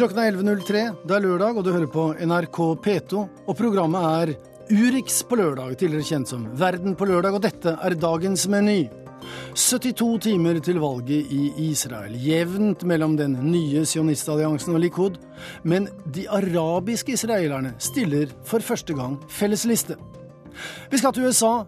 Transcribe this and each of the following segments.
Klokken er 11.03, det er lørdag, og du hører på NRK P2. Og programmet er Urix på lørdag, tidligere kjent som Verden på lørdag, og dette er dagens meny. 72 timer til valget i Israel, jevnt mellom den nye sionistalliansen og Likud. Men de arabiske israelerne stiller for første gang fellesliste. Vi skal til USA.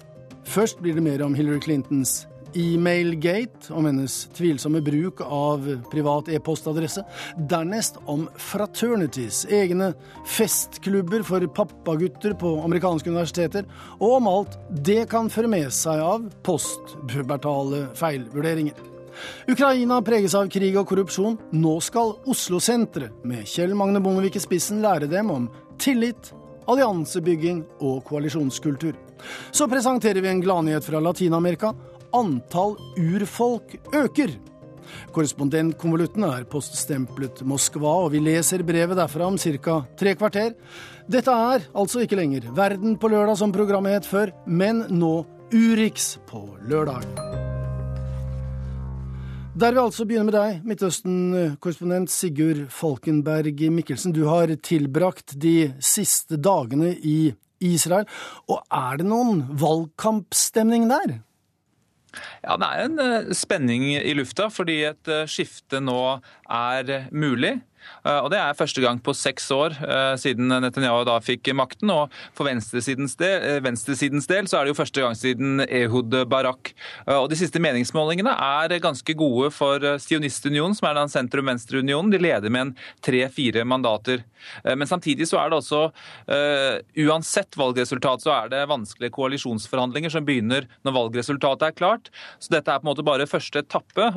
Først blir det mer om Hillary Clintons e-mail-gate, om hennes tvilsomme bruk av privat e-postadresse. Dernest om fraternities, egne festklubber for pappagutter på amerikanske universiteter, og om alt det kan føre med seg av postpubertale feilvurderinger. Ukraina preges av krig og korrupsjon. Nå skal Oslo-senteret, med Kjell Magne Bondevik i spissen, lære dem om tillit, alliansebygging og koalisjonskultur. Så presenterer vi en gladnyhet fra Latin-Amerika. Antall urfolk øker. Korrespondentkonvolutten er poststemplet Moskva, og vi leser brevet derfra om ca. tre kvarter. Dette er altså ikke lenger Verden på lørdag, som programmet het før, men nå Urix på lørdag. Der vi altså begynner med deg, Midtøsten-korrespondent Sigurd Falkenberg Mikkelsen. Du har tilbrakt de siste dagene i Israel. Og er det noen valgkampstemning der? Ja, Det er en eh, spenning i lufta, fordi et eh, skifte nå er mulig. Eh, og Det er første gang på seks år eh, siden Netanyahu da fikk makten. Og for venstresidens del, eh, venstresidens del så er det jo første gang siden Ehud Barak. Og De siste meningsmålingene er ganske gode for Sionistunionen, som er den sentrum-venstre-unionen. De leder med en tre-fire mandater. Men samtidig så er det også, uansett valgresultat, så er det vanskelige koalisjonsforhandlinger som begynner når valgresultatet er klart. Så dette er på en måte bare første etappe,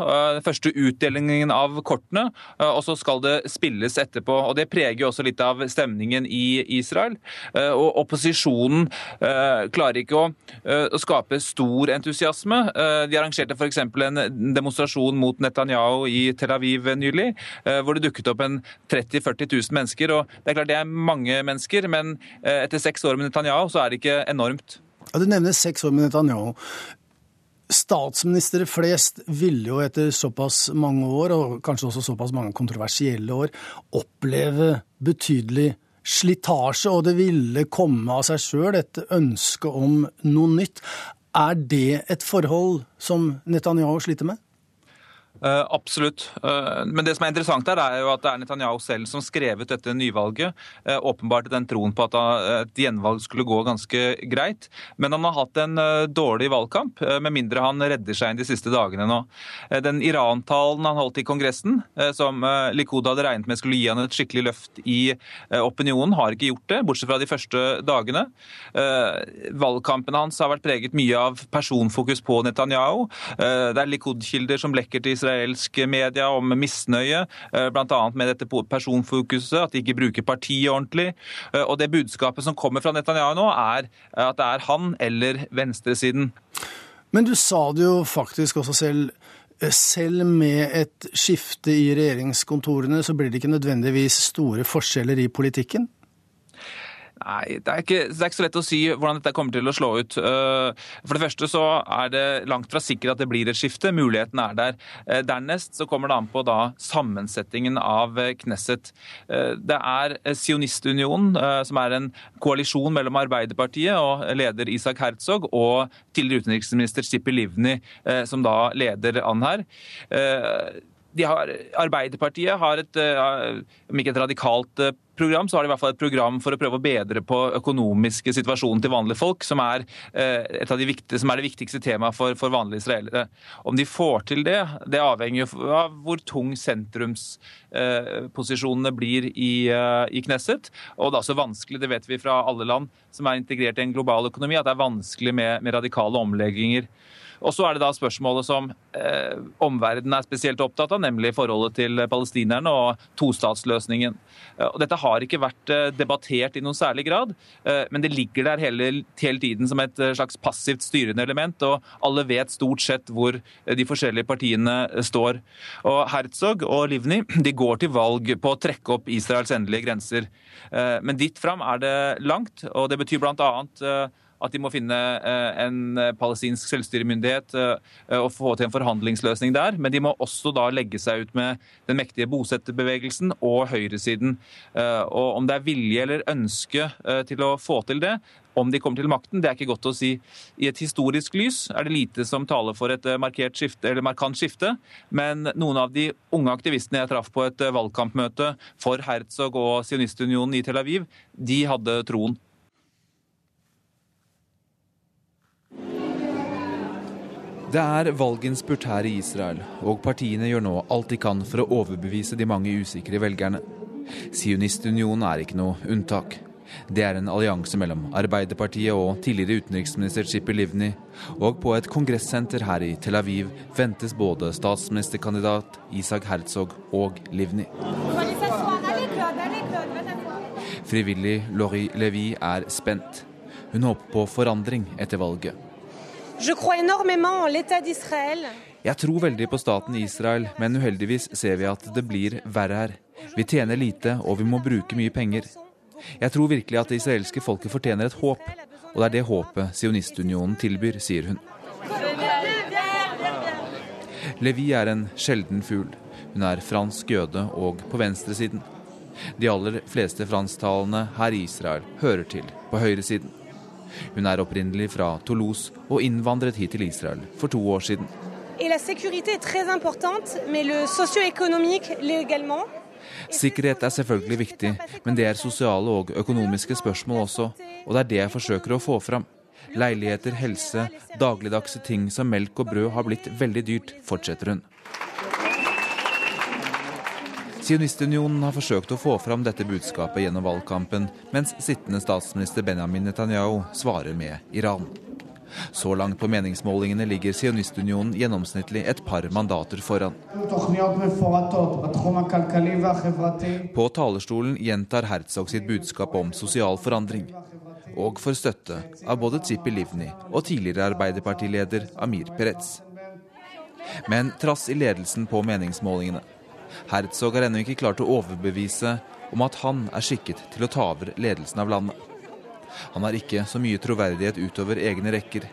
første utdelingen av kortene. Og så skal det spilles etterpå. og Det preger jo også litt av stemningen i Israel. Eh, og Opposisjonen eh, klarer ikke å, eh, å skape stor entusiasme. De arrangerte f.eks. en demonstrasjon mot Netanyahu i Tel Aviv nylig, hvor det dukket opp en 30 000-40 000 mennesker. og Det er klart det er mange mennesker, men etter seks år med Netanyahu så er det ikke enormt. Ja, Du nevner seks år med Netanyahu. Statsministre flest ville jo etter såpass mange år, og kanskje også såpass mange kontroversielle år, oppleve betydelig slitasje, og det ville komme av seg sjøl, et ønske om noe nytt. Er det et forhold som Netanyahu sliter med? Uh, absolutt. Uh, men det som er interessant her, er jo at det er Netanyahu selv som skrev ut dette nyvalget. Uh, åpenbart i den troen på at et gjenvalg skulle gå ganske greit. Men han har hatt en dårlig valgkamp, med mindre han redder seg inn de siste dagene nå. Den Iran-talen han holdt i Kongressen, som Likud hadde regnet med skulle gi han et skikkelig løft i opinionen, har ikke gjort det, bortsett fra de første dagene. Valgkampen hans har vært preget mye av personfokus på Netanyahu. Det er Likud-kilder som lekker til Israel israelsk media om misnøye, eh, bl.a. med dette personfokuset, at de ikke bruker partiet ordentlig. Eh, og det budskapet som kommer fra Netanyahu nå, er at det er han eller venstresiden. Men du sa det jo faktisk også selv. Eh, selv med et skifte i regjeringskontorene, så blir det ikke nødvendigvis store forskjeller i politikken? Nei, det er, ikke, det er, ikke, så lett å si hvordan dette kommer til å slå ut. Eh, for det første så er det langt fra sikkert at det blir et skifte. Muligheten er der. Eh, dernest så kommer det an på da sammensetningen av eh, Knesset. Det er Sionistunionen, som er en koalisjon mellom Arbeiderpartiet og leder Isak Herzog og tidligere utenriksminister Sipi Livni, som da leder an her har, Arbeiderpartiet har et, eh, om ikke et radikalt eh, program, så har de i hvert fall et program for å prøve å bedre på økonomiske situasjonen til vanlige folk, som er, eh, et av de viktige, som er det viktigste temaet for, for, vanlige israelere. Om de får til det, det avhenger av hvor tung sentrumsposisjonene blir i, i Knesset. Og det er også vanskelig, det vet vi fra alle land som er integrert i en global økonomi, at det er vanskelig med, med radikale omlegginger. Og så er det da spørsmålet som eh, omverdenen er spesielt opptatt av, nemlig forholdet til palestinerne og tostatsløsningen. Eh, og dette har ikke vært eh, debattert i noen særlig grad, eh, men det ligger der hele, hele, tiden som et slags passivt styrende element, og alle vet stort sett hvor de forskjellige partiene står. Og Herzog og Livni de går til valg på å trekke opp Israels endelige grenser. Men dit fram er det langt, og det betyr bl.a at de må finne en palestinsk selvstyremyndighet og få til en forhandlingsløsning der. Men de må også da legge seg ut med den mektige bosetterbevegelsen og høyresiden. Og om det er vilje eller ønske til å få til det, om de kommer til makten, det er ikke godt å si. I et historisk lys er det lite som taler for et eh, markert skifte, eller markant skifte, men noen av de unge aktivistene jeg traff på et eh, valgkampmøte for Herzog og Sionistunionen i Tel Aviv, de hadde troen. Det er valginnspurt her i Israel, og partiene gjør nå alt de kan for å overbevise de mange usikre velgerne. Sionistunionen er ikke noe unntak. Det er en allianse mellom Arbeiderpartiet og tidligere utenriksminister Chipper Livni. Og på et kongressenter her i Tel Aviv ventes både statsministerkandidat Isak Herzog og Livni. Frivillig Laurie Levy er spent. Hun håper på forandring etter valget. Jeg tror veldig på staten Israel, men uheldigvis ser vi at det blir verre her. Vi tjener lite, og vi må bruke mye penger. Jeg tror virkelig at det israelske folket fortjener et håp, og det er det håpet Sionistunionen tilbyr, sier hun. Levi er en sjelden fugl. Hun er fransk jøde og på venstresiden. De aller fleste fransktalende her i Israel hører til på høyresiden. Hun er opprinnelig fra Toulouse og innvandret hit til Israel for to år siden. Sikkerhet er selvfølgelig viktig, men det er sosiale og økonomiske spørsmål også. Og det er det jeg forsøker å få fram. Leiligheter, helse, dagligdagse ting som melk og brød har blitt veldig dyrt, fortsetter hun. Sionistunionen har forsøkt å få fram dette budskapet gjennom valgkampen, mens sittende statsminister Benjamin Netanyahu svarer med Iran. Så langt på meningsmålingene ligger Sionistunionen gjennomsnittlig et par mandater foran. På talerstolen gjentar Herzog sitt budskap om sosial forandring. Og får støtte av både Tzipi Livni og tidligere Arbeiderpartileder Amir Peretz. Men trass i ledelsen på meningsmålingene. Herzog har ennå ikke klart å overbevise om at han er skikket til å ta over ledelsen av landet. Han har ikke så mye troverdighet utover egne rekker.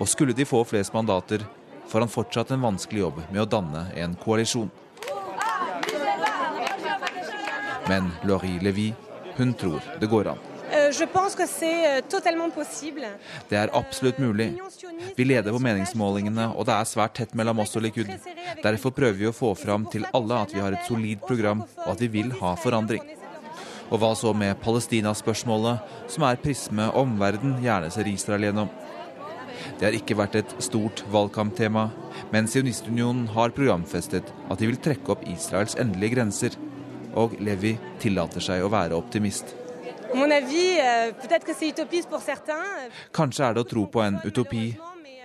Og skulle de få flest mandater, får han fortsatt en vanskelig jobb med å danne en koalisjon. Men Laurie Levy, hun tror det går an. Euh, euh, det er absolutt mulig. Vi leder på meningsmålingene, og det er svært tett mellom oss og Likud. Derfor prøver vi å få fram til alle at vi har et solid program, og at vi vil ha forandring. Og hva så med Palestina-spørsmålet, som er prisme omverden gjerne ser Israel gjennom? Det har ikke vært et stort valgkamptema, men Sionistunionen har programfestet at de vil trekke opp Israels endelige grenser. Og Levi tillater seg å være optimist. Euh, Kanskje er det å tro på en utopi,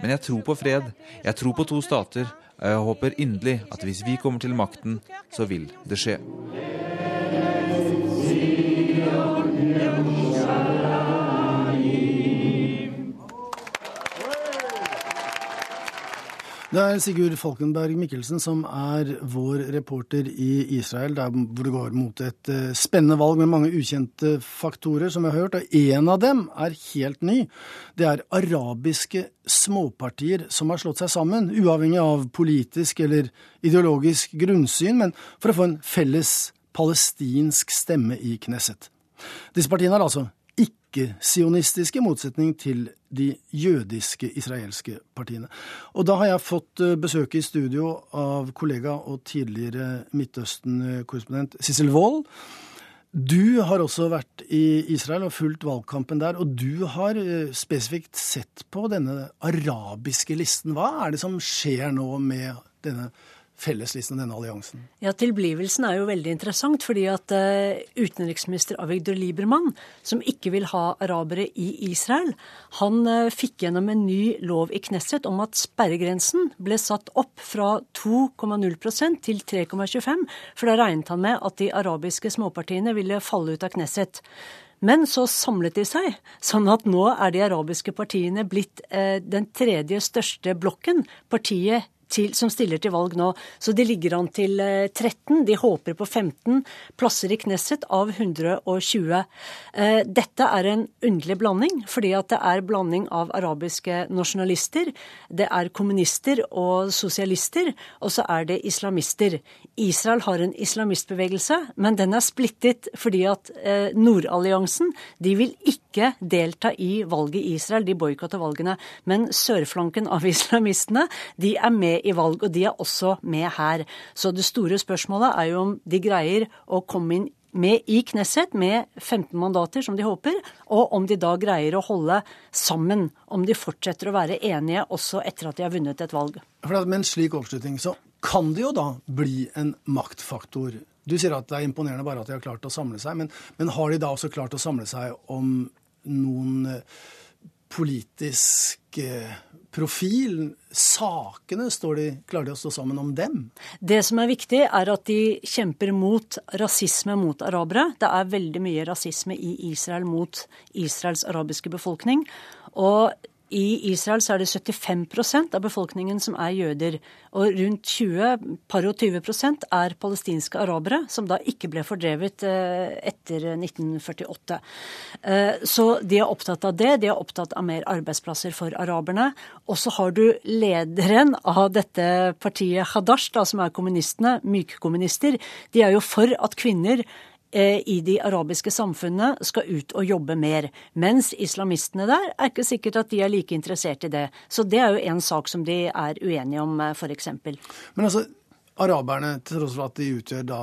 men jeg tror på fred. Jeg tror på to stater. Og jeg håper inderlig at hvis vi kommer til makten, så vil det skje. Det er Sigurd Falkenberg Mikkelsen som er vår reporter i Israel, der hvor det går mot et eh, spennende valg med mange ukjente faktorer, som vi har hørt. Og én av dem er helt ny. Det er arabiske småpartier som har slått seg sammen, uavhengig av politisk eller ideologisk grunnsyn, men for å få en felles palestinsk stemme i Knesset. Disse partiene har altså ikke-sionistiske, i motsetning til de jødiske israelske partiene. Og da har jeg fått eh, besøk i studio av kollega og tidligere Midtøsten-korrespondent Sissel Wold. Du har også vært i Israel og fulgt valgkampen der, og du har eh, spesifikt sett på denne arabiske listen. Hva er det som skjer nå med denne felleslisten, denne alliansen? Ja, Tilblivelsen er jo veldig interessant, fordi at uh, utenriksminister Avigdor Liebermann, som ikke vil ha arabere i Israel, han uh, fikk gjennom en ny lov i Knesset om at sperregrensen ble satt opp fra 2,0% til 3,25, for da regnet han med at de arabiske småpartiene ville falle ut av Knesset. Men så samlet de seg, sånn at nå er de arabiske partiene blitt eh, den tredje største blokken. Partiet til, som stiller til valg nå. Så de ligger an til 13. De håper på 15 plasser i Knesset av 120. Dette er en underlig blanding, fordi at det er blanding av arabiske nasjonalister, det er kommunister og sosialister, og så er det islamister. Israel har en islamistbevegelse, men den er splittet fordi at Nordalliansen de vil ikke delta i valget i Israel, de boikotter valgene. Men sørflanken av islamistene de er med i valg, og de er også med her. Så det store spørsmålet er jo om de greier å komme inn med i Knesset med 15 mandater, som de håper, og om de da greier å holde sammen. Om de fortsetter å være enige også etter at de har vunnet et valg. For Med en slik oppslutning så kan det jo da bli en maktfaktor. Du sier at det er imponerende bare at de har klart å samle seg, men, men har de da også klart å samle seg om noen eh, politisk eh, profil? Sakene, står de, klarer de å stå sammen om dem? Det som er viktig, er at de kjemper mot rasisme mot arabere. Det er veldig mye rasisme i Israel mot Israels arabiske befolkning. Og i Israel så er det 75% av befolkningen som er jøder. Og rundt 20, par og 20% er palestinske arabere, som da ikke ble fordrevet eh, etter 1948. Eh, så de er opptatt av det. De er opptatt av mer arbeidsplasser for araberne. Og så har du lederen av dette partiet, Hadash, da, som er kommunistene, mykkommunister. De er jo for at kvinner i de arabiske samfunnene skal ut og jobbe mer. Mens islamistene der er ikke sikkert at de er like interessert i det. Så det er jo en sak som de er uenige om, eh, f.eks. Men altså, araberne, til tross for at de utgjør da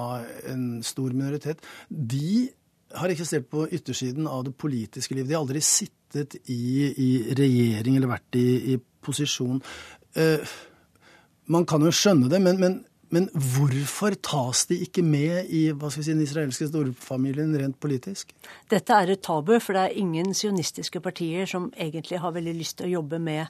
en stor minoritet, de har eksistert på yttersiden av det politiske livet. De har aldri sittet i, i regjering eller vært i, i posisjon. Uh, man kan jo skjønne det, men, men men hvorfor tas de ikke med i si, den israelske storfamilien rent politisk? Dette er et tabu, for det er ingen sionistiske partier som egentlig har veldig lyst til å jobbe med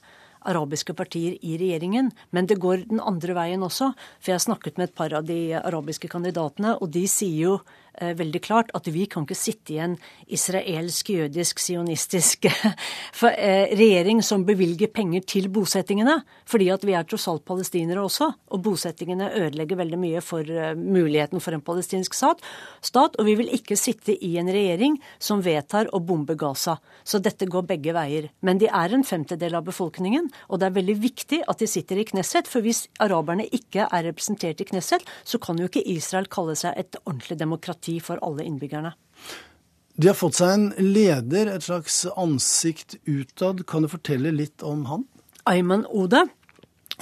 arabiske partier i regjeringen. Men det går den andre veien også. For jeg har snakket med et par av de arabiske kandidatene, og de sier jo veldig klart at vi kan ikke sitte i en israelsk, jødisk, sionistisk eh, regjering som bevilger penger til bosettingene. Fordi at vi er tross alt palestinere også. Og bosettingene ødelegger veldig mye for eh, muligheten for en palestinsk stat. Og vi vil ikke sitte i en regjering som vedtar å bombe Gaza. Så dette går begge veier. Men de er en femtedel av befolkningen, og det er veldig viktig at de sitter i Knesset. For hvis araberne ikke er representert i Knesset, så kan jo ikke Israel kalle seg et ordentlig demokrati demokrati for alle innbyggerne. De har fått seg en leder, et slags ansikt utad. Kan du fortelle litt om han? Ayman Ode.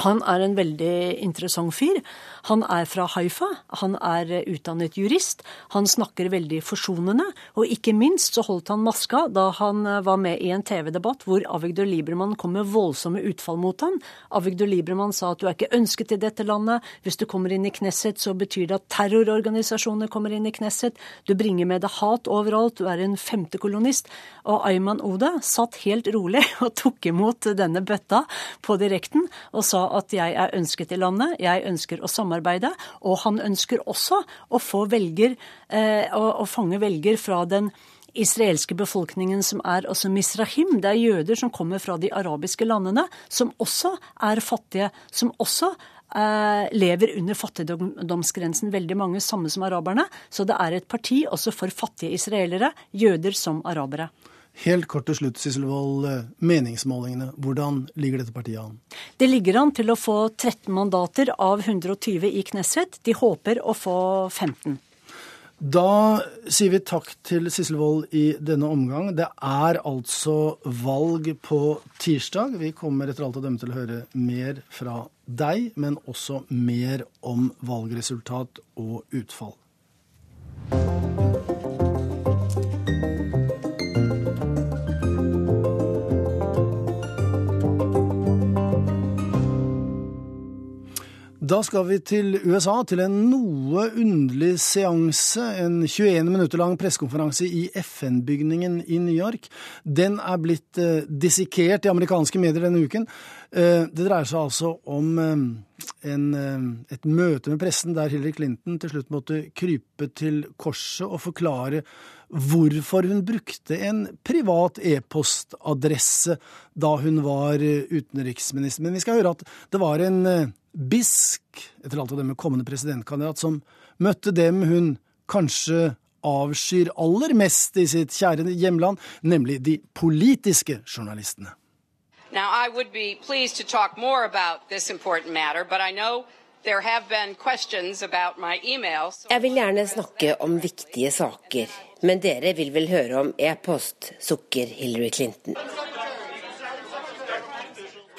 Han er en veldig interessant fyr. Han er fra Haifa. Han er utdannet jurist. Han snakker veldig forsonende. Og ikke minst så holdt han maska da han var med i en TV-debatt hvor Avigdor Liebermann kom med voldsomme utfall mot han. Avigdor Liebermann sa at du er ikke ønsket i dette landet. Hvis du kommer inn i Knesset, så betyr det at terrororganisasjoner kommer inn i Knesset. Du bringer med deg hat overalt. Du er en femtekolonist. Og Ayman Ode satt helt rolig og tok imot denne bøtta på direkten og sa at jeg er ønsket i landet, jeg ønsker å samarbeide. Og han ønsker også å velger, eh, å, å fange velger fra den israelske befolkningen som er altså misrahim. Det er jøder som kommer fra de arabiske landene, som også er fattige. Som også eh, lever under fattigdomsgrensen, veldig mange samme som araberne. Så det er et parti også for fattige israelere, jøder som arabere. Helt kort til slutt, Sisselvold. Eh, meningsmålingene, hvordan ligger dette partiet an? Det ligger an til å få 13 mandater av 120 i Knesset. De håper å få 15. Da sier vi takk til Sisselvold i denne omgang. Det er altså valg på tirsdag. Vi kommer etter alt å dømme til å høre mer fra deg, men også mer om valgresultat og utfall. Da skal vi til USA, til en noe underlig seanse. En 21 minutter lang pressekonferanse i FN-bygningen i New York. Den er blitt eh, dissekert i amerikanske medier denne uken. Eh, det dreier seg altså om eh, en, eh, et møte med pressen der Hillary Clinton til slutt måtte krype til korset og forklare hvorfor hun brukte en privat e-postadresse da hun var utenriksminister. Men vi skal høre at det var en Bisk, etter alt av det med kommende presidentkandidat, som møtte dem hun kanskje avskyr aller mest i sitt kjære hjemland, nemlig de politiske journalistene. Now, I would be pleased to talk more about this important matter, but I know there have been questions about my emails. Jeg vil gjerne snakke om viktige saker, men dere vil vel høre om e-post, sukker Hillary Clinton.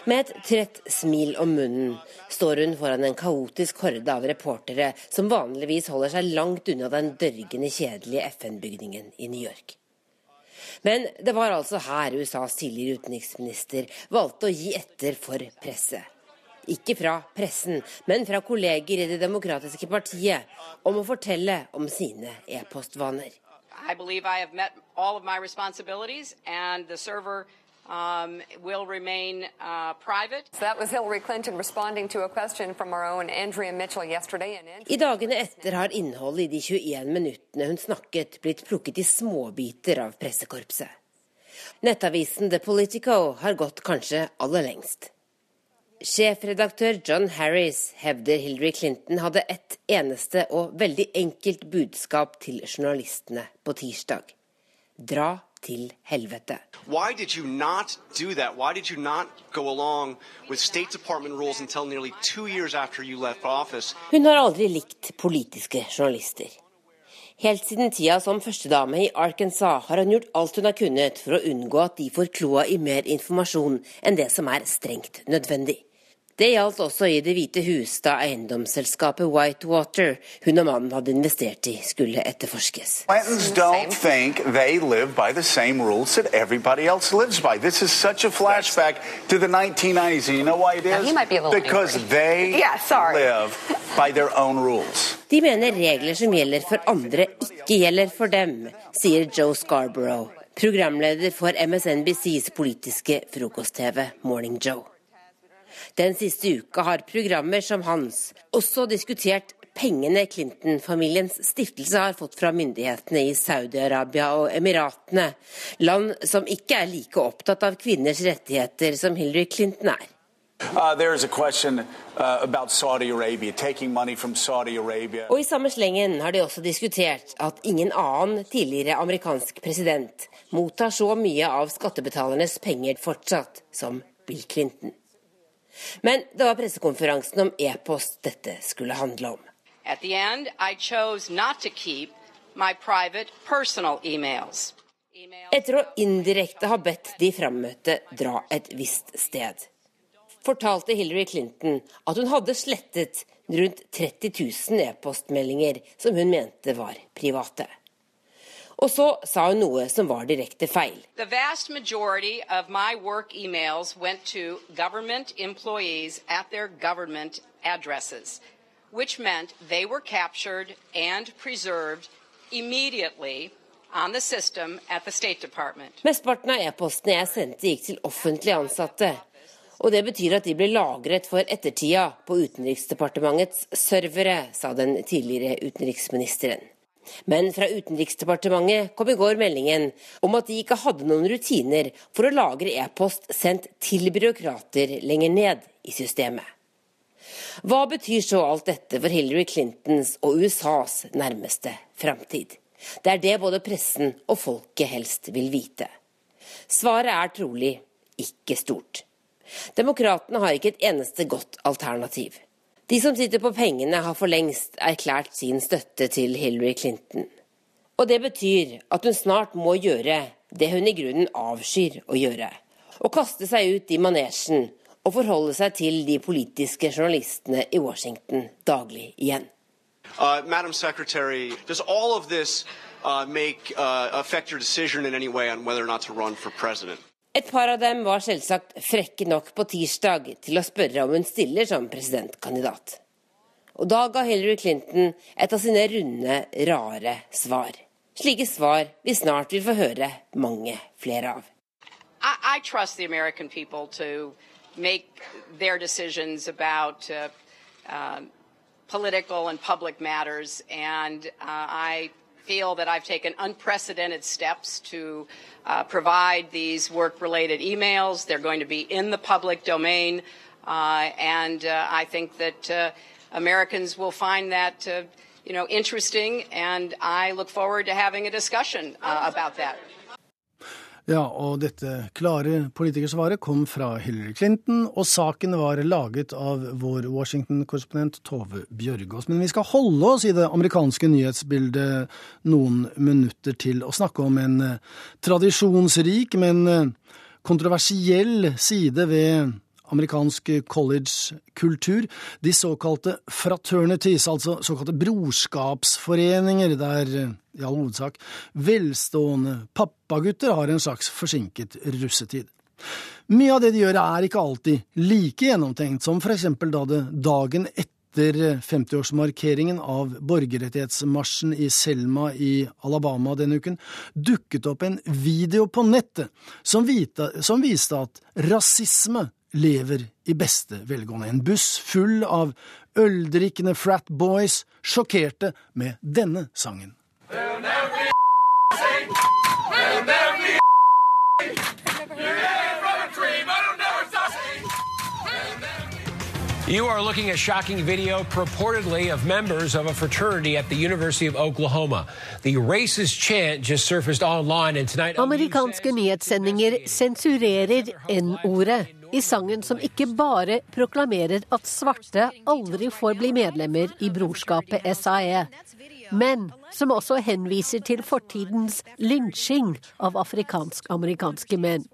Med et trett smil om munnen står hun foran en kaotisk horde av reportere som vanligvis holder seg langt unna den dørgende kjedelige FN-bygningen i New York. Men det var altså her USAs tidligere utenriksminister valgte å gi etter for presset. Ikke fra pressen, men fra kolleger i Det demokratiske partiet, om å fortelle om sine e-postvaner. I believe I have met all of my responsibilities, and um, will remain uh, private. So that was Hillary Clinton responding to a question from our own Andrea Mitchell yesterday. I dagene etter har innholdet i de 21 minuttene hun snakket, blitt plukket i småbiter av pressekorpset. Nettavisen The Politico har gått kanskje aller lengst. Sjefredaktør John Harris hevder Hillary Clinton hadde ett eneste og veldig enkelt budskap til journalistene på tirsdag. Dra til helvete. Hun har aldri likt politiske journalister. Helt siden tida som førstedame i Arkansas har hun gjort alt hun har kunnet for å unngå at de får kloa i mer informasjon enn det som er strengt nødvendig. Det gjaldt også i Det hvite hus da eiendomsselskapet Whitewater hun og mannen hadde investert i, skulle etterforskes. Clintons don't think they live by the same rules that everybody else lives by. This is such a flashback to the 1990s. And you know why it is? Because they yeah, live by their own rules. De mener regler som gjelder for andre, ikke gjelder for dem, sier Joe Scarborough, programleder for MSNBCs politiske frokost-TV Morning Joe. Den siste uka har programmer som hans også diskutert pengene Clinton-familiens stiftelse har fått fra myndighetene i Saudi-Arabia og Emiratene, land som ikke er like opptatt av kvinners rettigheter som Hillary Clinton er. Uh, uh, og I samme slengen har de også diskutert at ingen annen tidligere amerikansk president mottar så mye av skattebetalernes penger fortsatt som Bill Clinton. Men det var pressekonferansen om e-post dette skulle handle om. End, Etter å indirekte ha bedt de frammøtte dra et visst sted, fortalte Hillary Clinton at hun hadde slettet rundt 30 000 e-postmeldinger som hun mente var private. Og så sa hun noe som var direkte feil. The vast majority of my work emails went to government employees at their government addresses, which meant they were captured and preserved immediately on the system at the State Department. Mesteparten av e-postene jeg sendte gikk til offentlige ansatte. Og det betyr at de ble lagret for ettertida på Utenriksdepartementets servere, sa den tidligere utenriksministeren. Men fra Utenriksdepartementet kom i går meldingen om at de ikke hadde noen rutiner for å lagre e-post sendt til byråkrater lenger ned i systemet. Hva betyr så alt dette for Hillary Clintons og USAs nærmeste framtid? Det er det både pressen og folket helst vil vite. Svaret er trolig ikke stort. Demokratene har ikke et eneste godt alternativ. De som sitter på pengene, har for lengst erklært sin støtte til Hillary Clinton. Og det betyr at hun snart må gjøre det hun i grunnen avskyr å gjøre. Å kaste seg ut i manesjen og forholde seg til de politiske journalistene i Washington daglig igjen. Uh, uh, make, uh, affect your decision in any way on whether or not to run for president? Et par av dem var selvsagt frekke nok på tirsdag til å spørre om hun stiller som presidentkandidat. Og da ga Hillary Clinton et av sine runde, rare svar. Slike svar vi snart vil få høre mange flere av. I, I trust the American people to make their decisions about uh, uh, political and public matters, and uh, I feel that I've taken unprecedented steps to uh, provide these work related emails. They're going to be in the public domain. Uh, and uh, I think that uh, Americans will find that uh, you know, interesting, and I look forward to having a discussion about that. Ja, og dette klare politikersvaret kom fra Hillary Clinton, og saken var laget av vår Washington-korrespondent Tove Bjørgaas. Men vi skal holde oss i det amerikanske nyhetsbildet noen minutter til og snakke om en tradisjonsrik, men kontroversiell side ved amerikansk college-kultur, de såkalte fraternities, altså såkalte brorskapsforeninger, der i all hovedsak velstående pappagutter har en slags forsinket russetid. Mye av det de gjør er ikke alltid like gjennomtenkt som for eksempel da det dagen etter 50-årsmarkeringen av borgerrettighetsmarsjen i Selma i Alabama denne uken dukket opp en video på nettet som viste at rasisme lever i beste velgående. En buss full av øldrikkende frat boys sjokkerte med denne sangen. You are looking at shocking video purportedly of members of a fraternity at the University of Oklahoma. The racist chant just surfaced online and tonight Amerikanske nyhetssendinger sensurerer N-ordet i sangen som ikke bare proklamerer at svarte aldri får bli medlemmer i brorskapet SAE, men som også henviser til fortidens lynsjing av afrikansk-amerikanske menn.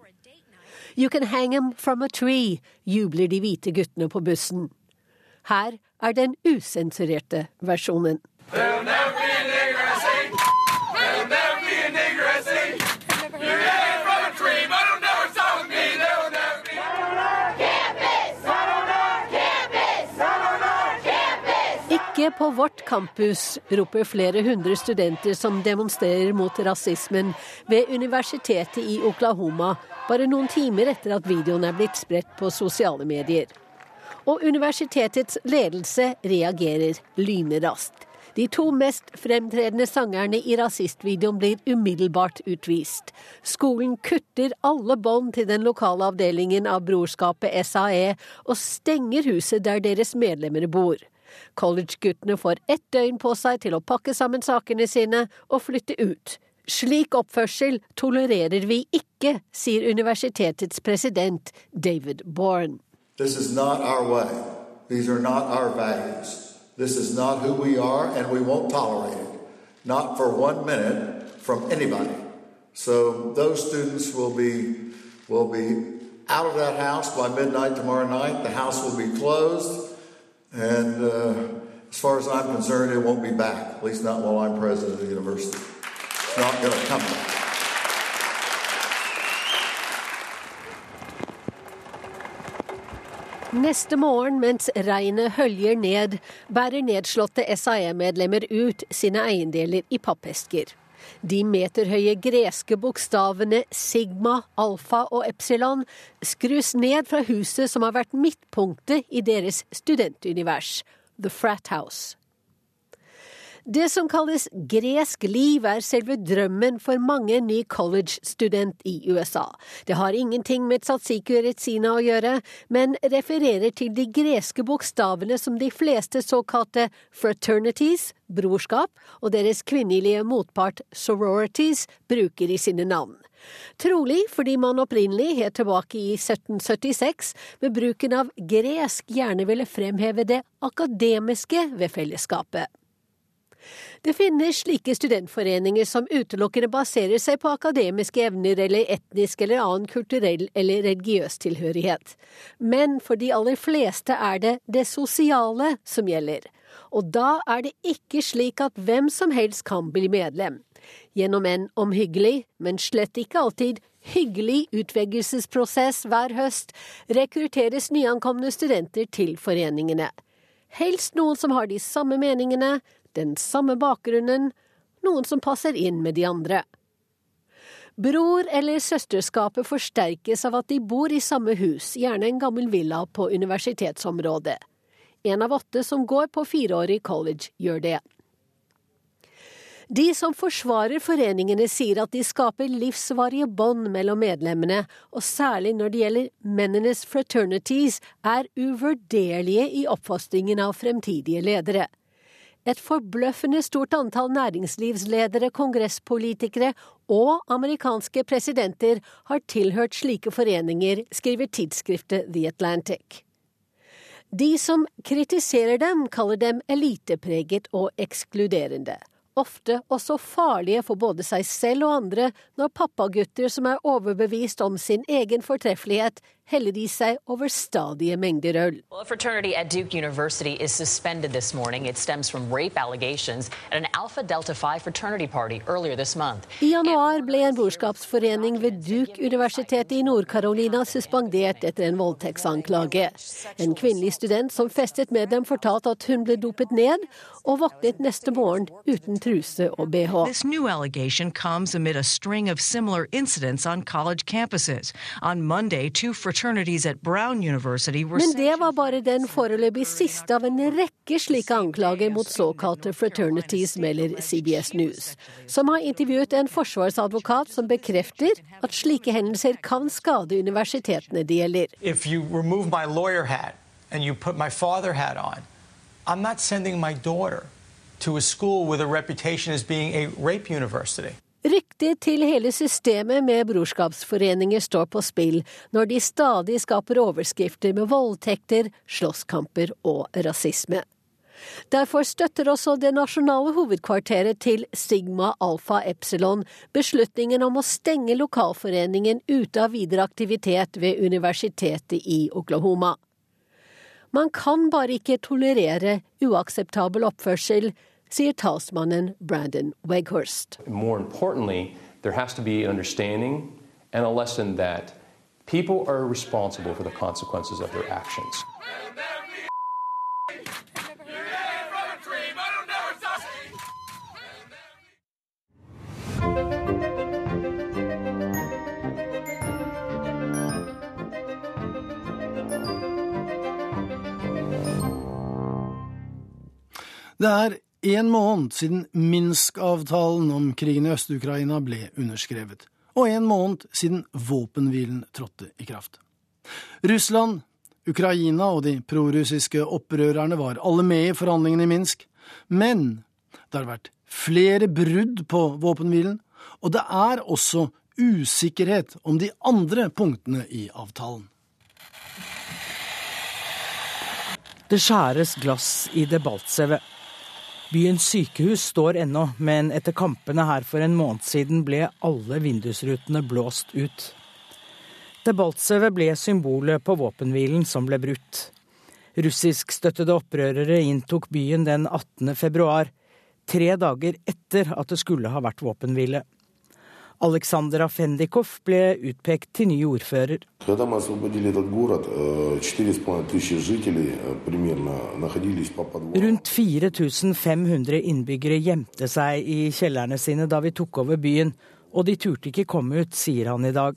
You can hang em from a tree, jubler de hvite guttene på bussen. Her er den usensurerte versjonen. They'll never Ikke på vårt campus, roper flere hundre studenter som demonstrerer mot rasismen ved universitetet i Oklahoma, bare noen timer etter at videoen er blitt spredt på sosiale medier. Og universitetets ledelse reagerer lynraskt. De to mest fremtredende sangerne i rasistvideoen blir umiddelbart utvist. Skolen kutter alle bånd til den lokale avdelingen av brorskapet SAE, og stenger huset der deres medlemmer bor. College-guttene får ett døgn på seg til å pakke sammen sakene sine og flytte ut. Slik oppførsel tolererer vi ikke, sier universitetets president David Bourne. This is not our way. These are not our values. This is not who we are, and we won't tolerate it. Not for one minute from anybody. So those students will be will be out of that house by midnight tomorrow night. The house will be closed. And uh, as far as I'm concerned, it won't be back, at least not while I'm president of the university. It's not going to come back. Neste morgen, mens regnet høljer ned, bærer nedslåtte SAE-medlemmer ut sine eiendeler i pappesker. De meterhøye greske bokstavene sigma, alfa og epsilon skrus ned fra huset som har vært midtpunktet i deres studentunivers, The Frat House. Det som kalles gresk liv, er selve drømmen for mange ny college-student i USA. Det har ingenting med tzatziki retsina å gjøre, men refererer til de greske bokstavene som de fleste såkalte fraternities, brorskap, og deres kvinnelige motpart sororities bruker i sine navn. Trolig fordi man opprinnelig, helt tilbake i 1776, med bruken av gresk gjerne ville fremheve det akademiske ved fellesskapet. Det finnes slike studentforeninger som utelukkende baserer seg på akademiske evner eller etnisk eller annen kulturell eller religiøs tilhørighet. Men for de aller fleste er det det sosiale som gjelder. Og da er det ikke slik at hvem som helst kan bli medlem. Gjennom en omhyggelig, men slett ikke alltid hyggelig utvelgelsesprosess hver høst rekrutteres nyankomne studenter til foreningene. Helst noen som har de samme meningene, den samme bakgrunnen, noen som passer inn med de andre. Bror- eller søsterskapet forsterkes av at de bor i samme hus, gjerne en gammel villa på universitetsområdet. En av åtte som går på fireårig college, gjør det. De som forsvarer foreningene, sier at de skaper livsvarige bånd mellom medlemmene, og særlig når det gjelder mennenes fraternities, er uvurderlige i oppfostringen av fremtidige ledere. Et forbløffende stort antall næringslivsledere, kongresspolitikere og amerikanske presidenter har tilhørt slike foreninger, skriver tidsskriftet The Atlantic. De som kritiserer dem, kaller dem elitepreget og ekskluderende ofte også farlige for både seg selv og andre når pappagutter som er overbevist om sin egen fortreffelighet, heller i seg over stadige mengder øl. Well, fraternity at Duke University is suspended this morning. It stems from rape allegations at an Alpha Delta Phi fraternity party earlier this month. I januar ble en brorskapsforening ved Duke-universitetet i Nord-Carolina suspendert etter en voldtektsanklage. En kvinnelig student som festet med dem, fortalte at hun ble dopet ned, og våknet neste morgen uten truse og bh. This new allegation comes amid a string of similar incidents on college campuses. On Monday, two fraternities Men det var bare den foreløpig siste av en rekke slike anklager mot såkalte fraternities, melder CBS News, som har intervjuet en forsvarsadvokat som bekrefter at slike hendelser kan skade universitetene det gjelder. If you remove my lawyer hat and you put my father hat on, I'm not sending my daughter to a school with a reputation as being a rape university. Ryktet til hele systemet med brorskapsforeninger står på spill når de stadig skaper overskrifter med voldtekter, slåsskamper og rasisme. Derfor støtter også det nasjonale hovedkvarteret til Sigma Alfa Epsilon beslutningen om å stenge lokalforeningen ute av videre aktivitet ved universitetet i Oklahoma. Man kan bare ikke tolerere uakseptabel oppførsel, sier talsmannen Brandon Weghorst. More importantly, there has to be an understanding and a lesson that people are responsible for the consequences of their actions. Det er en måned siden Minsk-avtalen om krigen i Øst-Ukraina ble underskrevet, og en måned siden våpenhvilen trådte i kraft. Russland, Ukraina og de prorussiske opprørerne var alle med i forhandlingene i Minsk, men det har vært flere brudd på våpenhvilen, og det er også usikkerhet om de andre punktene i avtalen. Det skjæres glass i Debaltseve. Byens sykehus står ennå, men etter kampene her for en måned siden ble alle vindusrutene blåst ut. Debaltsevet ble symbolet på våpenhvilen som ble brutt. Russiskstøttede opprørere inntok byen den 18. februar, tre dager etter at det skulle ha vært våpenhvile. Aleksandr Afendikov ble utpekt til ny ordfører. Э, Rundt 4500 innbyggere gjemte seg i kjellerne sine da vi tok over byen, og de turte ikke komme ut, sier han i dag.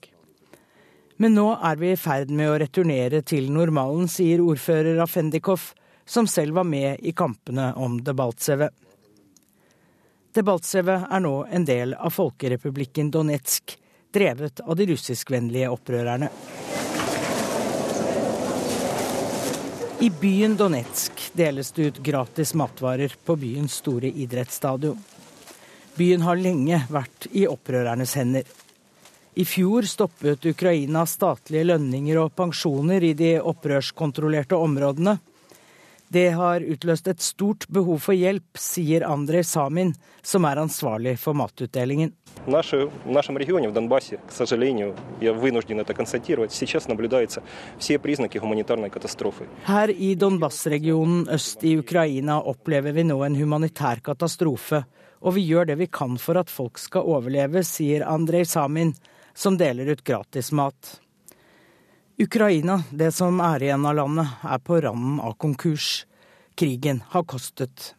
Men nå er vi i ferd med å returnere til normalen, sier ordfører Afendikov, som selv var med i kampene om Debaltseve. Debaltseve er nå en del av folkerepublikken Donetsk, drevet av de russiskvennlige opprørerne. I byen Donetsk deles det ut gratis matvarer på byens store idrettsstadion. Byen har lenge vært i opprørernes hender. I fjor stoppet Ukraina statlige lønninger og pensjoner i de opprørskontrollerte områdene. Det har utløst et stort behov for hjelp, sier Andrej Samin, som er ansvarlig for matutdelingen. Her i Donbas-regionen øst i Ukraina opplever vi nå en humanitær katastrofe, og vi gjør det vi kan for at folk skal overleve, sier Andrej Samin, som deler ut gratis mat. Ukraina, det som er igjen av landet, er på randen av konkurs. Krigen har kostet.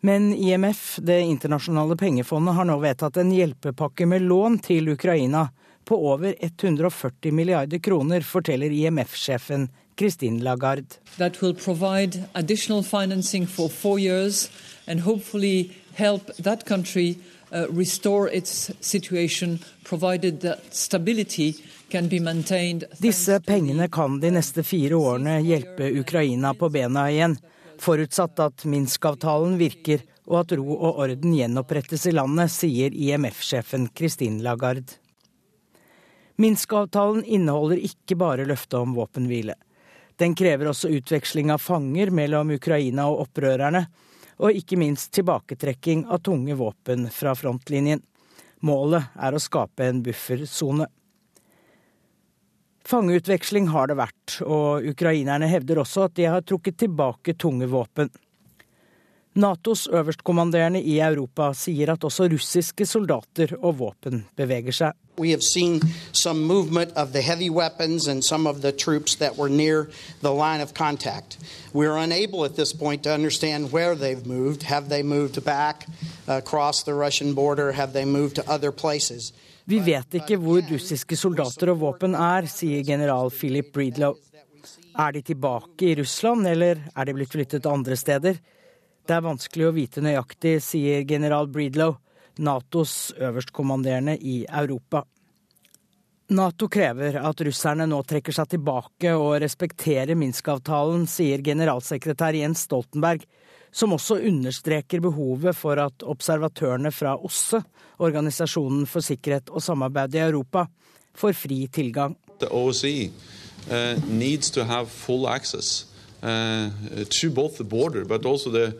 Men IMF, Det internasjonale pengefondet, har nå vedtatt en hjelpepakke med lån til Ukraina på over 140 milliarder kroner, forteller IMF-sjefen Christine Lagarde. That will provide additional financing for four years and hopefully help that country uh, restore its situation, provided that stability. Disse pengene kan de neste fire årene hjelpe Ukraina på bena igjen, forutsatt at Minsk-avtalen virker og at ro og orden gjenopprettes i landet, sier IMF-sjefen Christine Lagarde. Minsk-avtalen inneholder ikke bare løftet om våpenhvile. Den krever også utveksling av fanger mellom Ukraina og opprørerne, og ikke minst tilbaketrekking av tunge våpen fra frontlinjen. Målet er å skape en buffersone. Fangeutveksling har det vært, og ukrainerne hevder også at de har trukket tilbake tunge våpen. Natos øverstkommanderende i Europa sier at også russiske soldater og våpen beveger seg. We have seen some movement of the heavy weapons and some of the troops that were near the line of contact. We are unable at this point to understand where they've moved. Have they moved back across the Russian border? Have they moved to other places? Vi vet ikke hvor russiske soldater og våpen er, sier general Philip Breedlow. Er de tilbake i Russland, eller er de blitt flyttet andre steder? Det er vanskelig å vite nøyaktig, sier general Breedlow. Natos øverstkommanderende i Europa. Nato krever at russerne nå trekker seg tilbake og respekterer Minsk-avtalen, sier generalsekretær Jens Stoltenberg, som også understreker behovet for at observatørene fra OSSE, Organisasjonen for sikkerhet og samarbeid i Europa, får fri tilgang. OSCE uh, needs to have full access uh, to both the border, but also the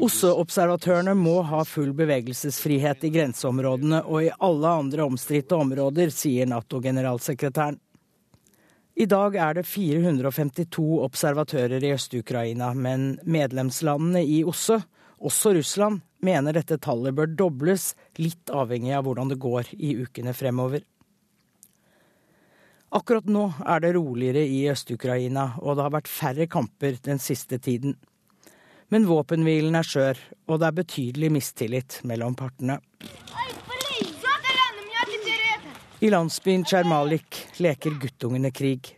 OSSE-observatørene må ha full bevegelsesfrihet i grenseområdene og i alle andre omstridte områder, sier Nato-generalsekretæren. I dag er det 452 observatører i Øst-Ukraina, men medlemslandene i OSSE, også Russland, mener dette tallet bør dobles, litt avhengig av hvordan det går i ukene fremover. Akkurat nå er det roligere i Øst-Ukraina, og det har vært færre kamper den siste tiden. Men våpenhvilen er skjør, og det er betydelig mistillit mellom partene. I landsbyen Tsjermalik leker guttungene krig.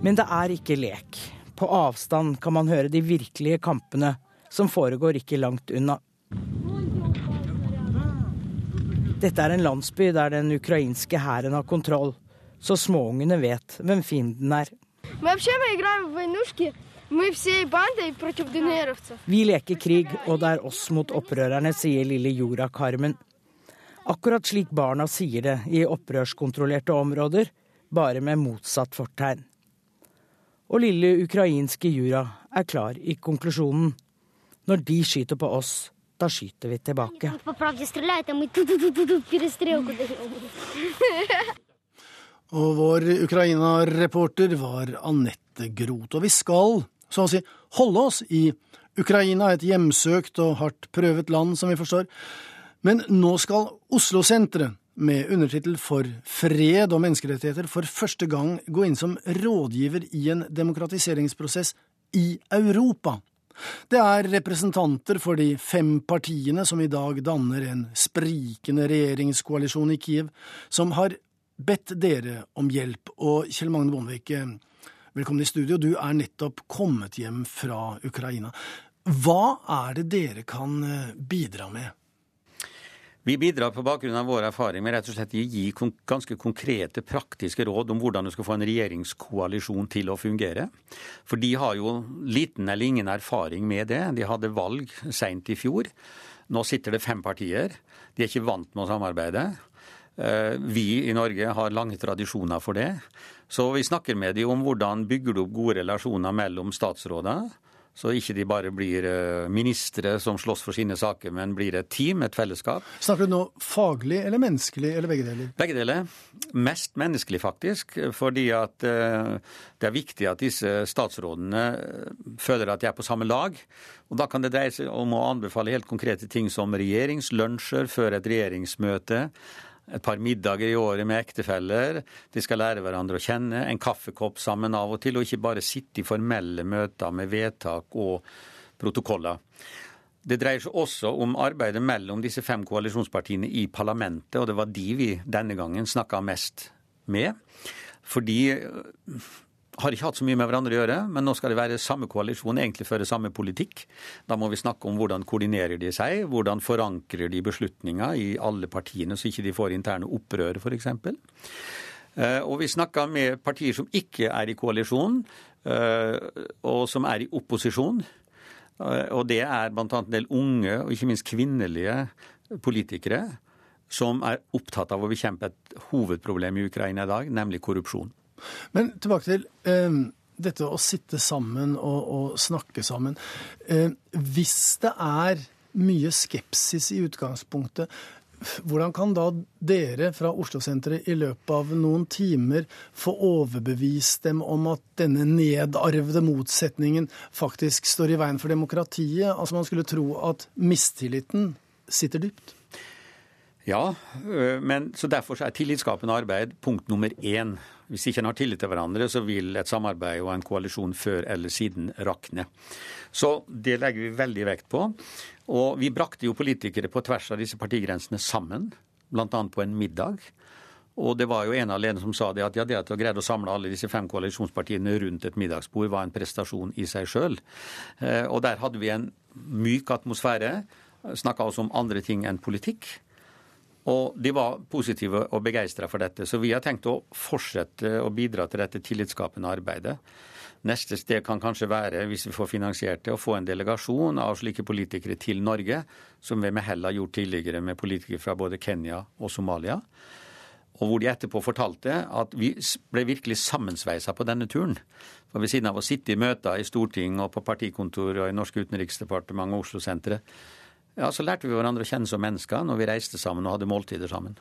Men det er ikke lek. På avstand kan man høre de virkelige kampene, som foregår ikke langt unna. Dette er en landsby der den ukrainske hæren har kontroll, så småungene vet hvem fienden er. Vi leker krig, og det er oss mot opprørerne, sier lille Jora Carmen. Akkurat slik barna sier det i opprørskontrollerte områder, bare med motsatt fortegn. Og lille ukrainske Jura er klar i konklusjonen. Når de skyter på oss, da skyter vi tilbake. Og vår Ukraina-reporter var Anette Groth. Og vi skal, så å si, holde oss i Ukraina, et hjemsøkt og hardt prøvet land, som vi forstår. Men nå skal Oslo-senteret, med undertittel For fred og menneskerettigheter, for første gang gå inn som rådgiver i en demokratiseringsprosess i Europa. Det er representanter for de fem partiene som i dag danner en sprikende regjeringskoalisjon i Kiev, som har bedt dere om hjelp. Og Kjell Magne Bondevik, velkommen i studio. Du er nettopp kommet hjem fra Ukraina. Hva er det dere kan eh, bidra med? Vi bidrar på bakgrunn av vår erfaring med rett og slett å gi ganske konkrete, praktiske råd om hvordan du skal få en regjeringskoalisjon til å fungere. For de har jo liten eller ingen erfaring med det. De hadde valg seint i fjor. Nå sitter det fem partier. De er ikke vant med å samarbeide. Eh, vi i Norge har lange tradisjoner for det. Så vi snakker med dem om hvordan bygger du opp gode relasjoner mellom statsråder så ikke de bare blir eh, ministre som slåss for sine saker, men blir et team, et fellesskap. Snakker du nå faglig eller menneskelig, eller begge deler? Begge deler. Mest menneskelig, faktisk. Fordi at eh, det er viktig at disse statsrådene eh, føler at de er på samme lag. Og da kan det dreie seg om å anbefale helt konkrete ting som regjeringslunsjer før et regjeringsmøte et par middager i året med ektefeller. De skal lære hverandre å kjenne. En kaffekopp sammen av og til, og ikke bare sitte i formelle møter med vedtak og protokoller. Det dreier seg også om arbeidet mellom disse fem koalisjonspartiene i parlamentet, og det var de vi denne gangen snakka mest med. Fordi har ikke hatt så mye med hverandre å gjøre, men nå skal det være samme koalisjon, egentlig føre samme politikk. Da må vi snakke om hvordan koordinerer de seg, hvordan forankrer de beslutninger i alle partiene, så ikke de får interne opprør, f.eks. Eh, og vi snakka med partier som ikke er i koalisjon, eh, og som er i opposisjon. Eh, og det er bl.a. en del unge, og ikke minst kvinnelige politikere, som er opptatt av å bekjempe et hovedproblem i Ukraina i dag, nemlig korrupsjon. Men tilbake til eh, dette å sitte sammen og, og snakke sammen. Eh, hvis det er mye skepsis i utgangspunktet, hvordan kan da dere fra Oslo-senteret i løpet av noen timer få overbevist dem om at denne nedarvede motsetningen faktisk står i veien for demokratiet? Altså Man skulle tro at mistilliten sitter dypt. Ja, øh, men så derfor er tillitsskapende arbeid punkt nummer én. Hvis ikke en har tillit til hverandre, så vil et samarbeid og en koalisjon før eller siden rakne. Så det legger vi veldig vekt på. Og vi brakte jo politikere på tvers av disse partigrensene sammen, bl.a. på en middag. Og det var jo en av lederne som sa det at ja, det at å greide å samle alle disse fem koalisjonspartiene rundt et middagsbord, var en prestasjon i seg sjøl. Eh, og der hadde vi en myk atmosfære. Snakka også om andre ting enn politikk. Og de var positive og begeistra for dette. Så vi har tenkt å fortsette å bidra til dette tillitsskapende arbeidet. Neste sted kan kanskje være, hvis vi får finansiert det, å få en delegasjon av slike politikere til Norge, som vi med hell har gjort tidligere med politikere fra både Kenya og Somalia. Og hvor de etterpå fortalte at vi ble virkelig sammensveisa på denne turen. For ved siden av å sitte i møter i Stortinget og på partikontor og i Norsk utenriksdepartement og Oslo-senteret, ja, så lærte vi hverandre å kjenne som mennesker når vi reiste sammen og hadde måltider sammen.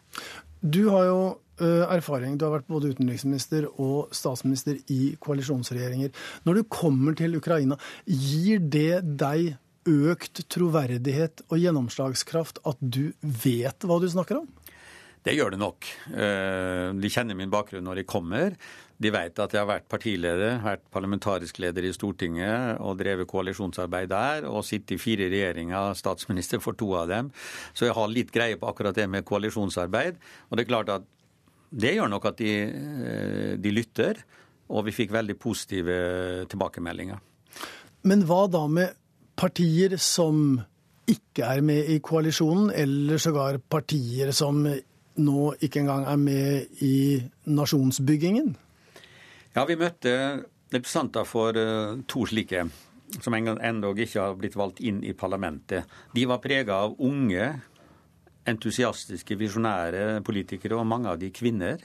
Du har jo erfaring, du har vært både utenriksminister og statsminister i koalisjonsregjeringer. Når du kommer til Ukraina, gir det deg økt troverdighet og gjennomslagskraft at du vet hva du snakker om? Det gjør det nok. De kjenner min bakgrunn når de kommer. De vet at jeg har vært partileder, vært parlamentarisk leder i Stortinget og drevet koalisjonsarbeid der, og sittet i fire regjeringer, statsminister for to av dem. Så jeg har litt greie på akkurat det med koalisjonsarbeid. Og det er klart at det gjør nok at de, eh, de lytter, og vi fikk veldig positive tilbakemeldinger. Men hva da med partier som ikke er med i koalisjonen, eller sågar partier som nå ikke engang er med i nasjonsbyggingen? Ja, vi møtte representanter for eh, to slike, som endog ikke har blitt valgt inn i parlamentet. De var prega av unge, entusiastiske, visjonære politikere, og mange av de kvinner.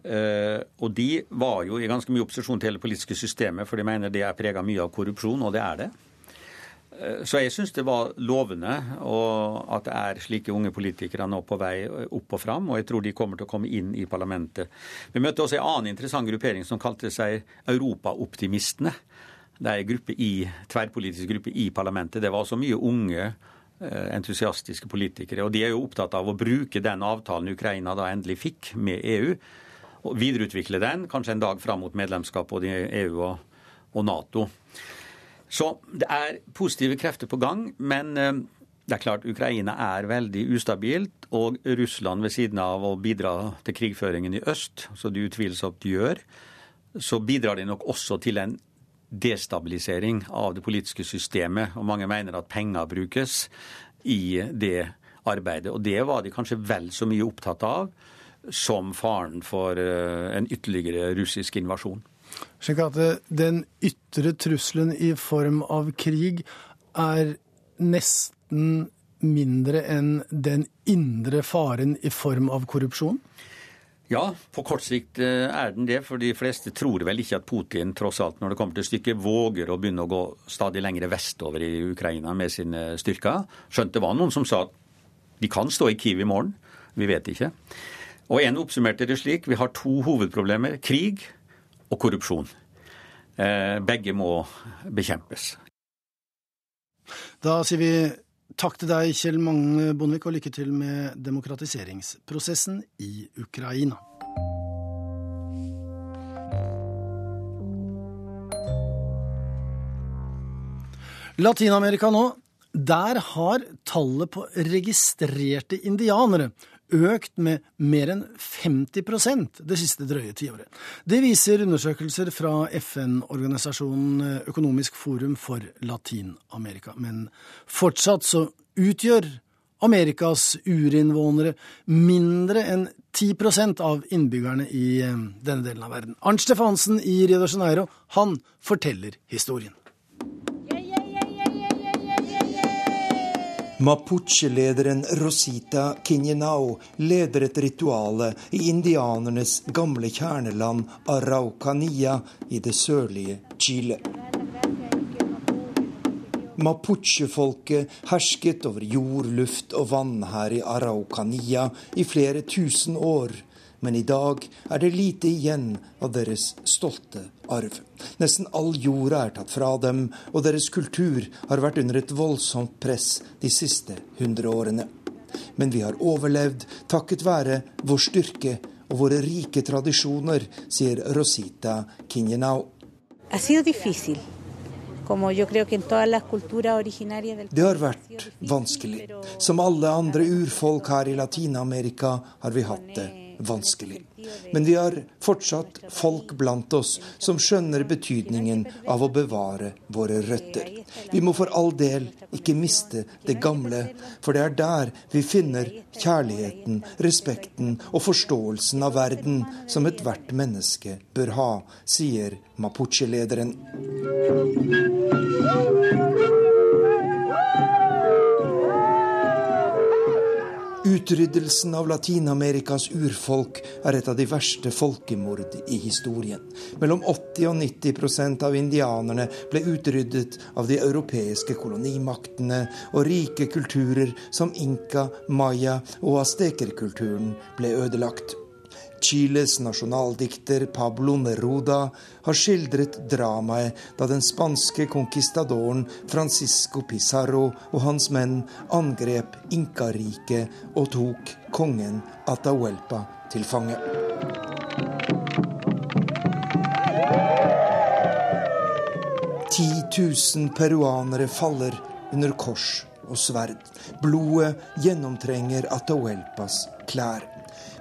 Uh, og de var jo i ganske mye opposisjon til hele politiske systemet, for de mener det er prega mye av korrupsjon, og det er det. Eh, så jeg syns det var lovende at det er slike unge politikere nå på vei opp og fram, og jeg tror de kommer til å komme inn i parlamentet. Vi møtte også en annen interessant gruppering som kalte seg Europaoptimistene. Det er en gruppe i, tverrpolitisk gruppe i parlamentet. Det var også mye unge eh, entusiastiske politikere. Og de er jo opptatt av å bruke den avtalen Ukraina da endelig fikk med EU, og videreutvikle den, kanskje en dag fram mot medlemskap både i EU og, og Nato. Så det er positive krefter på gang, men eh, det er klart Ukraina er veldig ustabilt, og Russland ved siden av å bidra til krigføringen i øst, som de utvilsomt gjør, så bidrar de nok også til en destabilisering av det politiske systemet. Og mange mener at penger brukes i det arbeidet. Og det var de kanskje vel så mye opptatt av som faren for eh, en ytterligere russisk invasjon. Slik at den ytre trusselen i form av krig er nesten mindre enn den indre faren i form av korrupsjon? Ja, på kort sikt eh, er den det. For de fleste tror vel ikke at Putin tross alt, når det kommer til stykket, våger å begynne å gå stadig lengre vestover i Ukraina med sine styrker. Skjønt det var noen som sa at de kan stå i Kiev i morgen. Vi vet ikke. Og en oppsummerte det slik. Vi har to hovedproblemer. Krig og korrupsjon. Eh, begge må bekjempes. Da sier vi takk til deg, Kjell Magne Bondevik, og lykke til med demokratiseringsprosessen i Ukraina. Latin-Amerika nå. Der har tallet på registrerte indianere økt med mer enn 50% det siste drøye tiåret. Det viser undersøkelser fra FN-organisasjonen Økonomisk forum for Latin-Amerika. Men fortsatt så utgjør Amerikas urinnvånere mindre enn 10% av innbyggerne i eh, denne delen av verden. Arnt Stefansen i Rio de Janeiro, han forteller historien. Mapuche-lederen Rosita Kinyenao leder et rituale i indianernes gamle kjerneland Araucania i det sørlige Chile. Mapuche-folket hersket over jord, luft og vann her i Araucania i flere tusen år. Men i dag er det lite igjen av deres stolte arv. Nesten all jorda er tatt fra dem, og deres kultur har vært under et voldsomt press de siste hundre årene. Men vi har overlevd takket være vår styrke og våre rike tradisjoner, sier Rosita Kinyenau. Det har vært vanskelig. Som alle andre urfolk her i Latin-Amerika har vi hatt det vanskelig. Men vi har fortsatt folk blant oss som skjønner betydningen av å bevare våre røtter. Vi må for all del ikke miste det gamle, for det er der vi finner kjærligheten, respekten og forståelsen av verden som ethvert menneske bør ha, sier Mapuche-lederen. Utryddelsen av Latin-Amerikas urfolk er et av de verste folkemord i historien. Mellom 80 og 90% av indianerne ble utryddet av de europeiske kolonimaktene, og rike kulturer som inka, maya og astekerkulturen ble ødelagt. Chiles nasjonaldikter Pablo Neruda har skildret dramaet da den spanske conquistadoren Francisco Pizarro og hans menn angrep Inkariket og tok kongen Atahuelpa til fange. Ti tusen peruanere faller under kors og sverd. Blodet gjennomtrenger Atahuelpas klær.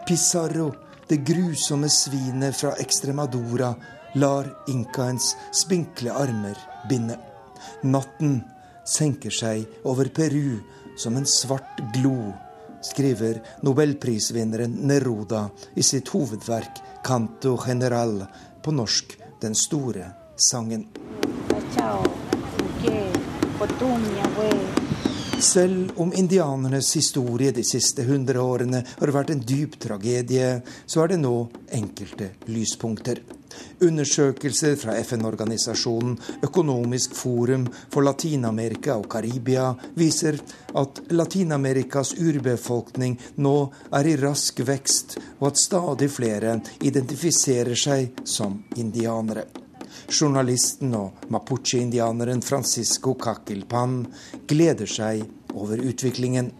Pizarro det grusomme svinet fra Extremadura lar inkaens spinkle armer binde. Natten senker seg over Peru som en svart glo, skriver nobelprisvinneren Neruda i sitt hovedverk 'Canto General', på norsk 'Den store sangen'. Ciao. Selv om indianernes historie de siste hundre årene har vært en dyp tragedie, så er det nå enkelte lyspunkter. Undersøkelser fra FN-organisasjonen Økonomisk forum for Latin-Amerika og Karibia viser at Latin-Amerikas urbefolkning nå er i rask vekst, og at stadig flere identifiserer seg som indianere. Journalisten og mapuche-indianeren Francisco Caquilpan gleder seg over utviklingen.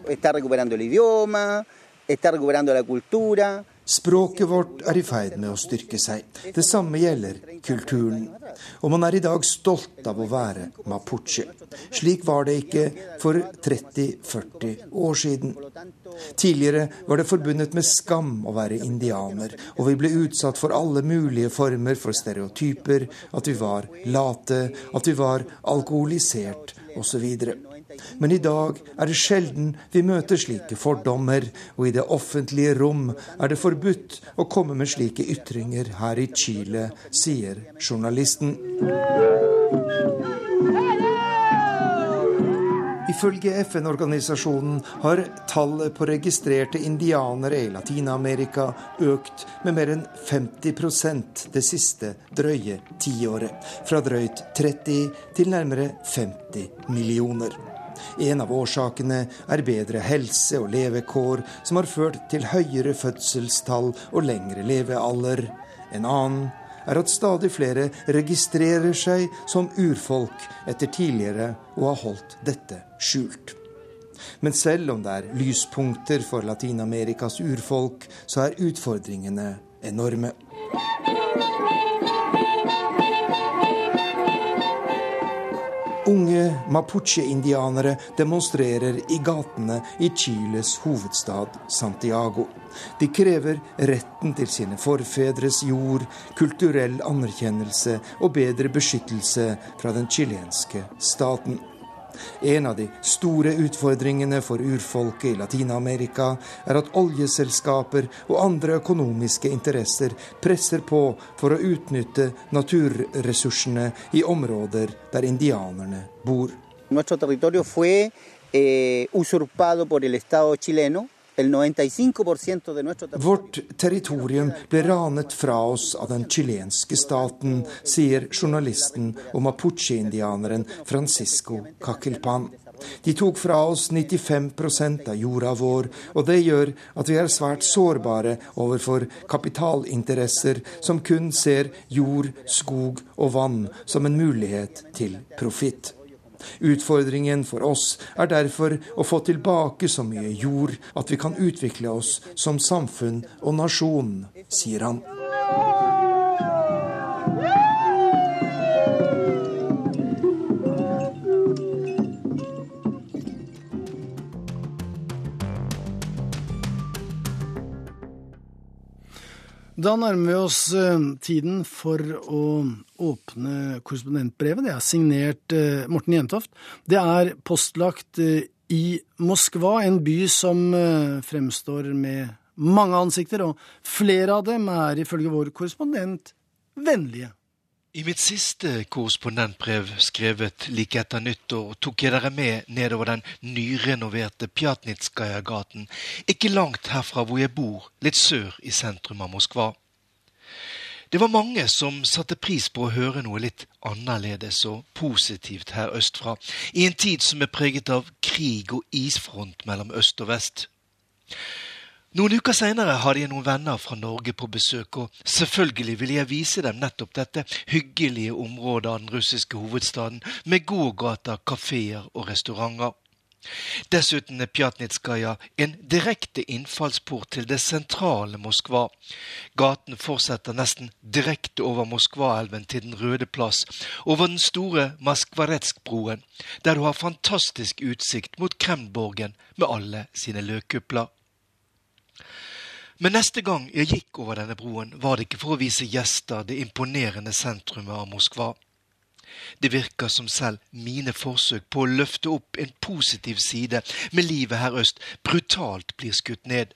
Språket vårt er i ferd med å styrke seg. Det samme gjelder kulturen. Og man er i dag stolt av å være mapuche. Slik var det ikke for 30-40 år siden. Tidligere var det forbundet med skam å være indianer, og vi ble utsatt for alle mulige former for stereotyper, at vi var late, at vi var alkoholisert osv. Men i dag er det sjelden vi møter slike fordommer, og i det offentlige rom er det forbudt å komme med slike ytringer her i Chile, sier journalisten. Ifølge FN-organisasjonen har tallet på registrerte indianere i Latin-Amerika økt med mer enn 50% det siste drøye tiåret. Fra drøyt 30 til nærmere 50 millioner. En av årsakene er bedre helse og levekår, som har ført til høyere fødselstall og lengre levealder. En annen er at stadig flere registrerer seg som urfolk etter tidligere å ha holdt dette skjult. Men selv om det er lyspunkter for Latin-Amerikas urfolk, så er utfordringene enorme. Unge mapuche-indianere demonstrerer i gatene i Chiles hovedstad Santiago. De krever retten til sine forfedres jord, kulturell anerkjennelse og bedre beskyttelse fra den chilenske staten. En av de store utfordringene for urfolket i Latin-Amerika er at oljeselskaper og andre økonomiske interesser presser på for å utnytte naturressursene i områder der indianerne bor. Nuestro territorio fue eh, usurpado por el Estado chileno Vårt territorium ble ranet fra oss av den chilenske staten, sier journalisten og mapuche-indianeren Francisco Caquilpan. De tok fra oss 95% av jorda vår, og det gjør at vi er svært sårbare overfor kapitalinteresser som kun ser jord, skog og vann som en mulighet til profitt. Utfordringen for oss er derfor å få tilbake så mye jord at vi kan utvikle oss som samfunn og nasjon, sier han. Da nærmer vi oss eh, tiden for å åpne korrespondentbrevet. Det er signert eh, Morten Jentoft. Det er postlagt eh, i Moskva, en by som fremstår med mange ansikter, og flere av dem er ifølge vår korrespondent vennlige. I mitt siste korrespondentbrev skrevet like etter nyttår tok jeg dere med nedover den nyrenoverte Pjatnitskaja-gaten, ikke langt herfra hvor jeg bor, litt sør i sentrum av Moskva. Det var mange som satte pris på å høre noe litt annerledes og positivt her østfra, i en tid som er preget av krig og isfront mellom øst og vest. Noen uker seinere hadde jeg noen venner fra Norge på besøk, og selvfølgelig ville jeg vise dem nettopp dette hyggelige området av den russiske hovedstaden, med gågater, kafeer og restauranter. Dessuten er Pjatnitskaja en direkte innfallsport til det sentrale Moskva. Gaten fortsetter nesten direkte over Moskvaelven til Den røde plass, over den store Maskvaretskbroen, der du har fantastisk utsikt mot Kremlborgen med alle sine løkkupler. Men neste gang jeg gikk over denne broen, var det ikke for å vise gjester det imponerende sentrumet av Moskva. Det virker som selv mine forsøk på å løfte opp en positiv side med livet her øst brutalt blir skutt ned.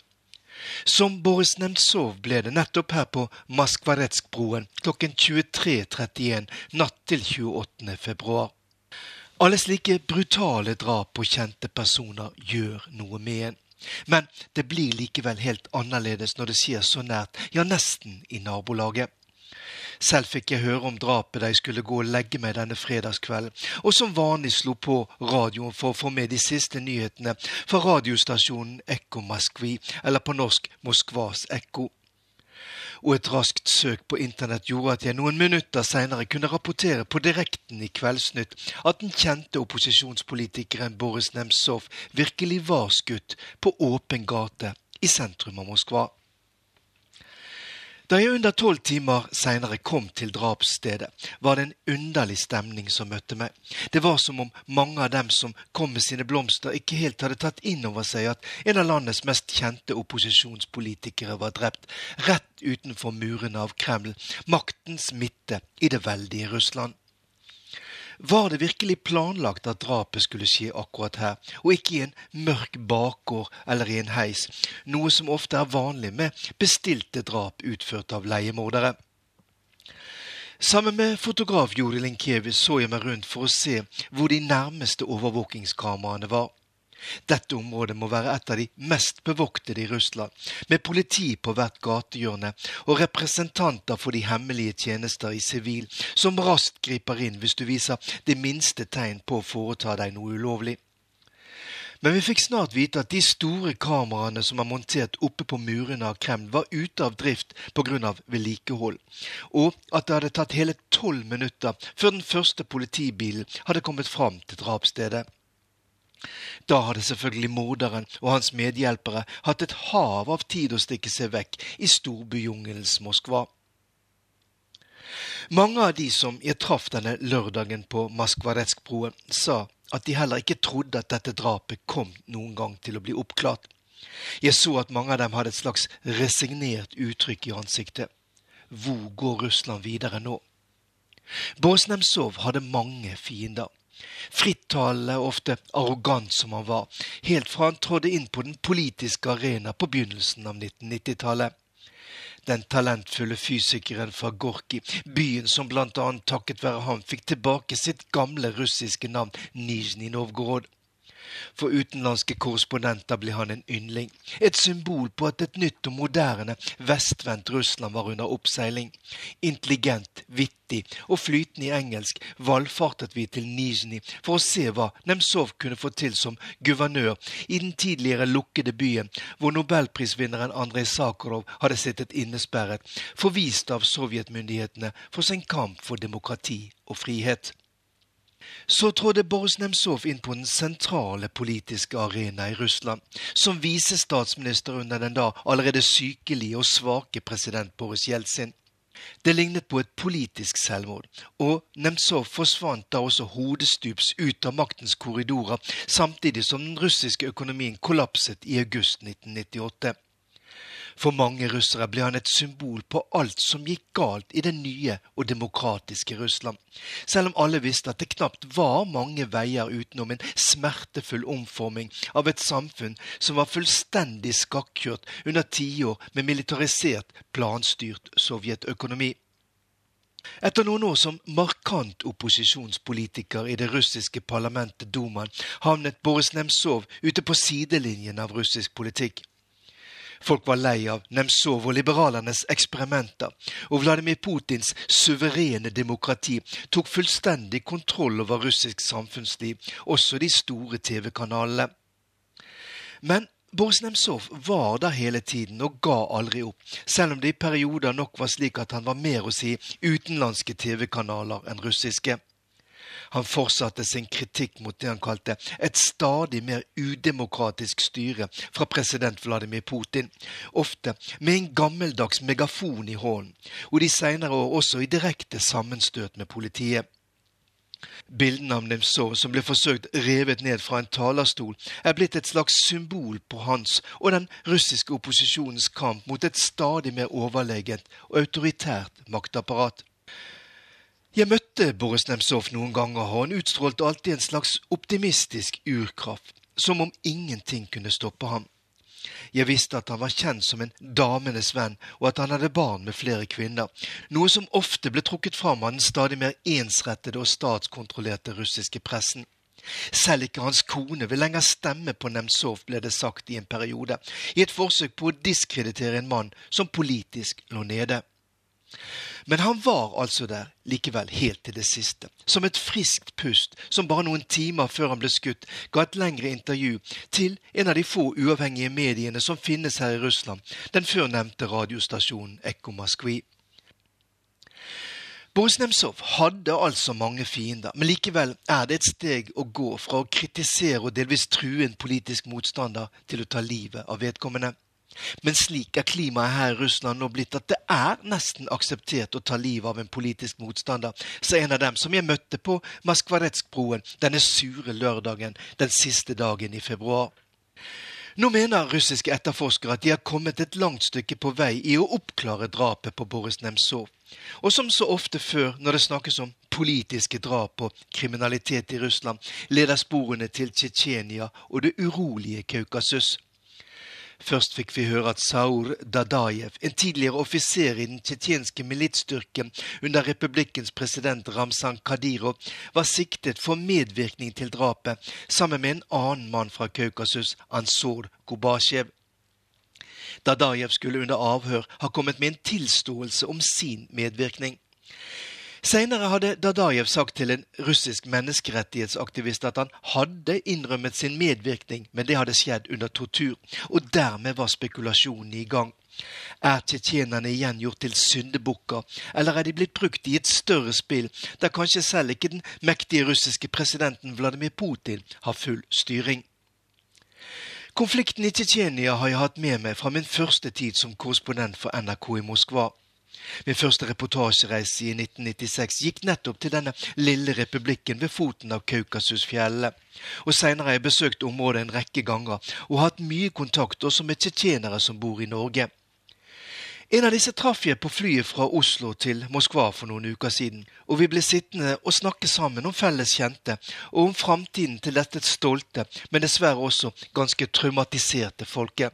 Som Boris Nemtsov ble det nettopp her på Maskvaretskbroen klokken 23.31 natt til 28. februar. Alle slike brutale drap på kjente personer gjør noe med en. Men det blir likevel helt annerledes når det skjer så nært, ja nesten i nabolaget. Selv fikk jeg høre om drapet da jeg skulle gå og legge meg denne fredagskvelden, og som vanlig slo på radioen for å få med de siste nyhetene fra radiostasjonen Ekko Moskvi, eller på norsk Moskvas Ekko og et raskt søk på internett gjorde at jeg noen minutter seinere kunne rapportere på direkten i Kveldsnytt at den kjente opposisjonspolitikeren Boris Nemtsov virkelig var skutt på åpen gate i sentrum av Moskva. Da jeg under tolv timer seinere kom til drapsstedet, var det en underlig stemning som møtte meg. Det var som om mange av dem som kom med sine blomster, ikke helt hadde tatt inn over seg at en av landets mest kjente opposisjonspolitikere var drept rett utenfor murene av Kreml, maktens midte i det veldige Russland. Var det virkelig planlagt at drapet skulle skje akkurat her, og ikke i en mørk bakgård eller i en heis, noe som ofte er vanlig med bestilte drap utført av leiemordere? Sammen med fotograf Jodi Linkevius så jeg meg rundt for å se hvor de nærmeste overvåkingskameraene var. Dette området må være et av de mest bevoktede i Russland, med politi på hvert gatehjørne og representanter for de hemmelige tjenester i sivil, som raskt griper inn hvis du viser det minste tegn på å foreta deg noe ulovlig. Men vi fikk snart vite at de store kameraene som er montert oppe på murene av Kreml, var ute av drift pga. vedlikehold, og at det hadde tatt hele tolv minutter før den første politibilen hadde kommet fram til drapsstedet. Da hadde selvfølgelig morderen og hans medhjelpere hatt et hav av tid å stikke seg vekk i storbyjungelens Moskva. Mange av de som jeg traff denne lørdagen på Maskvaretskbroen, sa at de heller ikke trodde at dette drapet kom noen gang til å bli oppklart. Jeg så at mange av dem hadde et slags resignert uttrykk i ansiktet. Hvor går Russland videre nå? Bosnemsov hadde mange fiender. Frittalende og ofte arrogant som han var, helt fra han trådde inn på den politiske arena på begynnelsen av 1990-tallet. Den talentfulle fysikeren fra Gorki, byen som blant annet takket være ham fikk tilbake sitt gamle russiske navn Nizjnij Novgorod. For utenlandske korrespondenter ble han en yndling. Et symbol på at et nytt og moderne, vestvendt Russland var under oppseiling. Intelligent, vittig og flytende i engelsk valfartet vi til Nizjnij for å se hva Nemtsov kunne få til som guvernør i den tidligere lukkede byen, hvor nobelprisvinneren Andrej Sakharov hadde sittet innesperret, forvist av sovjetmyndighetene for sin kamp for demokrati og frihet. Så trådte Boris Nemtsov inn på den sentrale politiske arena i Russland, som visestatsminister under den da allerede sykelige og svake president Boris Jeltsin. Det lignet på et politisk selvmord, og Nemtsov forsvant da også hodestups ut av maktens korridorer, samtidig som den russiske økonomien kollapset i august 1998. For mange russere ble han et symbol på alt som gikk galt i det nye og demokratiske Russland, selv om alle visste at det knapt var mange veier utenom en smertefull omforming av et samfunn som var fullstendig skakkjørt under tiår med militarisert, planstyrt sovjetøkonomi. Etter noen år som markant opposisjonspolitiker i det russiske parlamentet Dumaen havnet Boris Nemtsov ute på sidelinjen av russisk politikk. Folk var lei av Nemtsov og liberalernes eksperimenter, og Vladimir Putins suverene demokrati tok fullstendig kontroll over russisk samfunnsliv, også de store TV-kanalene. Men Boris Nemtsov var der hele tiden og ga aldri opp, selv om det i perioder nok var slik at han var mer å si utenlandske TV-kanaler enn russiske. Han fortsatte sin kritikk mot det han kalte et stadig mer udemokratisk styre fra president Vladimir Putin, ofte med en gammeldags megafon i hånden, og de senere år også i direkte sammenstøt med politiet. Bildene av Nemtsov som ble forsøkt revet ned fra en talerstol, er blitt et slags symbol på hans og den russiske opposisjonens kamp mot et stadig mer overlegent og autoritært maktapparat. Jeg møtte Boris Nemtsov noen ganger, og han utstrålte alltid en slags optimistisk urkraft, som om ingenting kunne stoppe ham. Jeg visste at han var kjent som en damenes venn, og at han hadde barn med flere kvinner, noe som ofte ble trukket fram av den stadig mer ensrettede og statskontrollerte russiske pressen. Selv ikke hans kone vil lenger stemme på Nemtsov, ble det sagt i en periode, i et forsøk på å diskreditere en mann som politisk lå nede. Men han var altså der likevel helt til det siste, som et friskt pust som bare noen timer før han ble skutt, ga et lengre intervju til en av de få uavhengige mediene som finnes her i Russland, den førnevnte radiostasjonen Ekko Moskvi. Boris Nemtsov hadde altså mange fiender, men likevel er det et steg å gå fra å kritisere og delvis true en politisk motstander til å ta livet av vedkommende. Men slik er klimaet her i Russland nå blitt at det er nesten akseptert å ta livet av en politisk motstander, sa en av dem som jeg møtte på Maskvaretskbroen denne sure lørdagen den siste dagen i februar. Nå mener russiske etterforskere at de har kommet et langt stykke på vei i å oppklare drapet på Boris Nemtsov. Og som så ofte før når det snakkes om politiske drap og kriminalitet i Russland, leder sporene til Tsjetsjenia og det urolige Kaukasus. Først fikk vi høre at Saur Dadajev, en tidligere offiser i den tsjetsjenske militsstyrken under republikkens president Ramzan Kadyrov, var siktet for medvirkning til drapet, sammen med en annen mann fra Kaukasus, Ansor Kubasjev. Dadajev skulle under avhør ha kommet med en tilståelse om sin medvirkning. Senere hadde Dadajev sagt til en russisk menneskerettighetsaktivist at han hadde innrømmet sin medvirkning, men det hadde skjedd under tortur, og dermed var spekulasjonene i gang. Er tsjetsjenerne igjen gjort til syndebukker, eller er de blitt brukt i et større spill, der kanskje selv ikke den mektige russiske presidenten Vladimir Putin har full styring? Konflikten i Tsjetsjenia har jeg hatt med meg fra min første tid som korrespondent for NRK i Moskva. Min første reportasjereise i 1996 gikk nettopp til denne lille republikken ved foten av Kaukasusfjellet. Og seinere har jeg besøkt området en rekke ganger og hatt mye kontakt også med tsjetsjenere som bor i Norge. En av disse traff jeg på flyet fra Oslo til Moskva for noen uker siden, og vi ble sittende og snakke sammen om felles kjente, og om framtiden til dette stolte, men dessverre også ganske traumatiserte folket.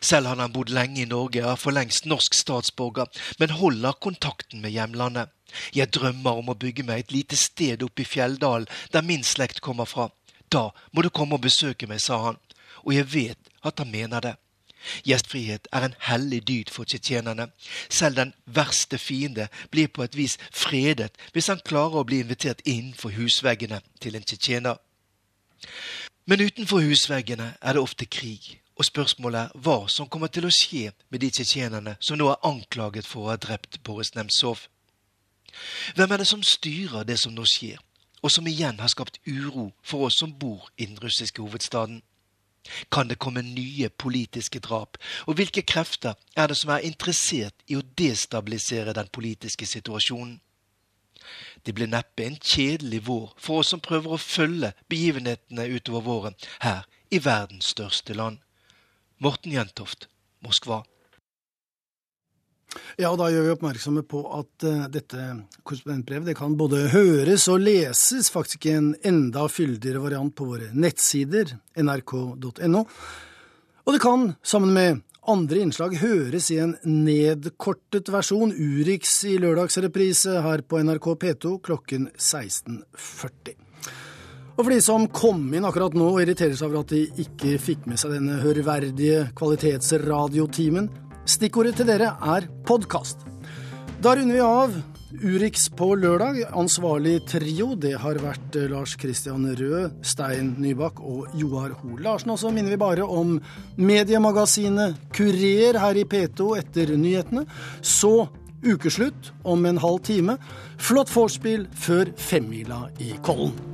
Selv har han bodd lenge i Norge og er for lengst norsk statsborger, men holder kontakten med hjemlandet. Jeg drømmer om å bygge meg et lite sted oppe i Fjelldalen, der min slekt kommer fra. Da må du komme og besøke meg, sa han, og jeg vet at han mener det. Gjestfrihet er en hellig dyd for tsjetsjenerne. Selv den verste fiende blir på et vis fredet hvis han klarer å bli invitert innenfor husveggene til en tsjetsjener. Men utenfor husveggene er det ofte krig, og spørsmålet er hva som kommer til å skje med de tsjetsjenerne som nå er anklaget for å ha drept Boris Nemtsov. Hvem er det som styrer det som nå skjer, og som igjen har skapt uro for oss som bor i den russiske hovedstaden? Kan det komme nye politiske drap? Og hvilke krefter er det som er interessert i å destabilisere den politiske situasjonen? Det blir neppe en kjedelig vår for oss som prøver å følge begivenhetene utover våren her i verdens største land. Morten Jentoft, Moskva. Ja, da gjør vi oppmerksomme på at uh, dette korrespondentbrevet det kan både høres og leses, faktisk en enda fyldigere variant på våre nettsider, nrk.no. Og det kan, sammen med andre innslag, høres i en nedkortet versjon, Urix i lørdagsreprise her på NRK P2 klokken 16.40. Og for de som kom inn akkurat nå og irriterer seg over at de ikke fikk med seg denne hørverdige kvalitetsradiotimen, Stikkordet til dere er podkast. Da runder vi av Urix på lørdag. Ansvarlig trio det har vært eh, Lars Kristian Rød, Stein Nybakk og Joar Hoel Larsen. Og så minner vi bare om mediemagasinet Kurer her i P2 etter nyhetene. Så ukeslutt om en halv time. Flott vorspiel før femmila i Kollen.